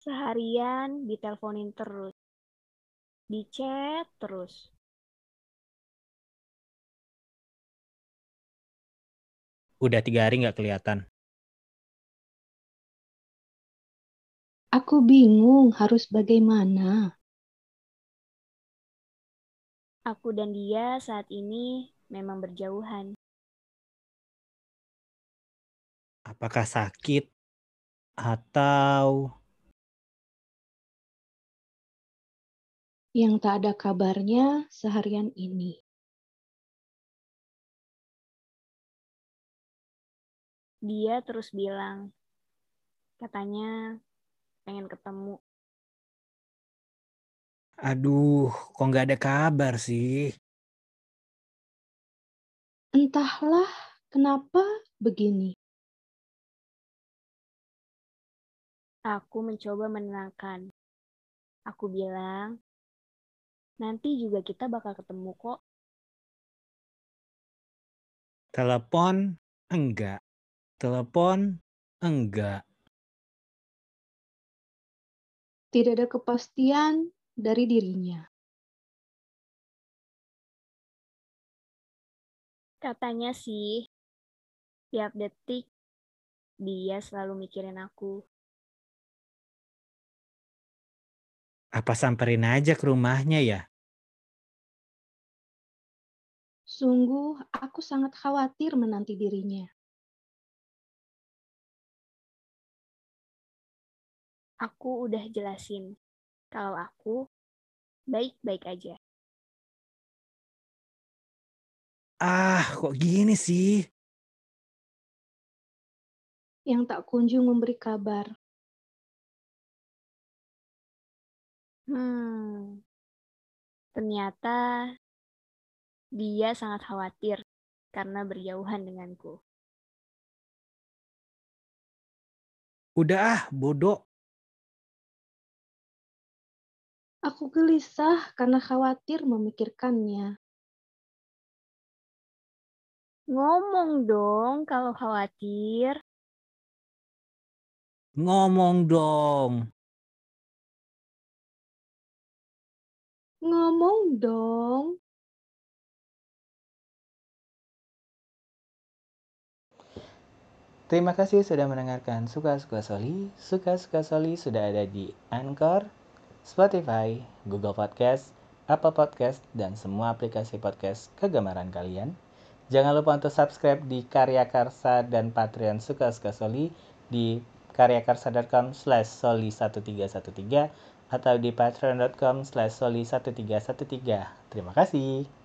Seharian diteleponin terus. Di chat terus. Udah tiga hari nggak kelihatan. Aku bingung harus bagaimana. Aku dan dia saat ini memang berjauhan. Apakah sakit atau Yang tak ada kabarnya seharian ini. Dia terus bilang, katanya pengen ketemu. aduh, kok nggak ada kabar sih? Entahlah kenapa begini. Aku mencoba menenangkan. Aku bilang, nanti juga kita bakal ketemu kok. Telepon enggak. Telepon enggak. Tidak ada kepastian dari dirinya. Katanya sih, tiap detik dia selalu mikirin aku. Apa samperin aja ke rumahnya ya? Sungguh, aku sangat khawatir menanti dirinya. Aku udah jelasin kalau aku baik-baik aja. Ah, kok gini sih? Yang tak kunjung memberi kabar. Hmm, ternyata dia sangat khawatir karena berjauhan denganku. Udah ah, bodoh. Aku gelisah karena khawatir memikirkannya. Ngomong dong kalau khawatir. Ngomong dong. Ngomong dong. Terima kasih sudah mendengarkan Suka-Suka Soli. Suka-Suka Soli sudah ada di Anchor, Spotify, Google Podcast, Apple Podcast, dan semua aplikasi podcast kegemaran kalian. Jangan lupa untuk subscribe di Karya Karsa dan Patreon Suka-Suka Soli di karyakarsa.com slash soli1313 atau di patreon.com slash soli1313. Terima kasih.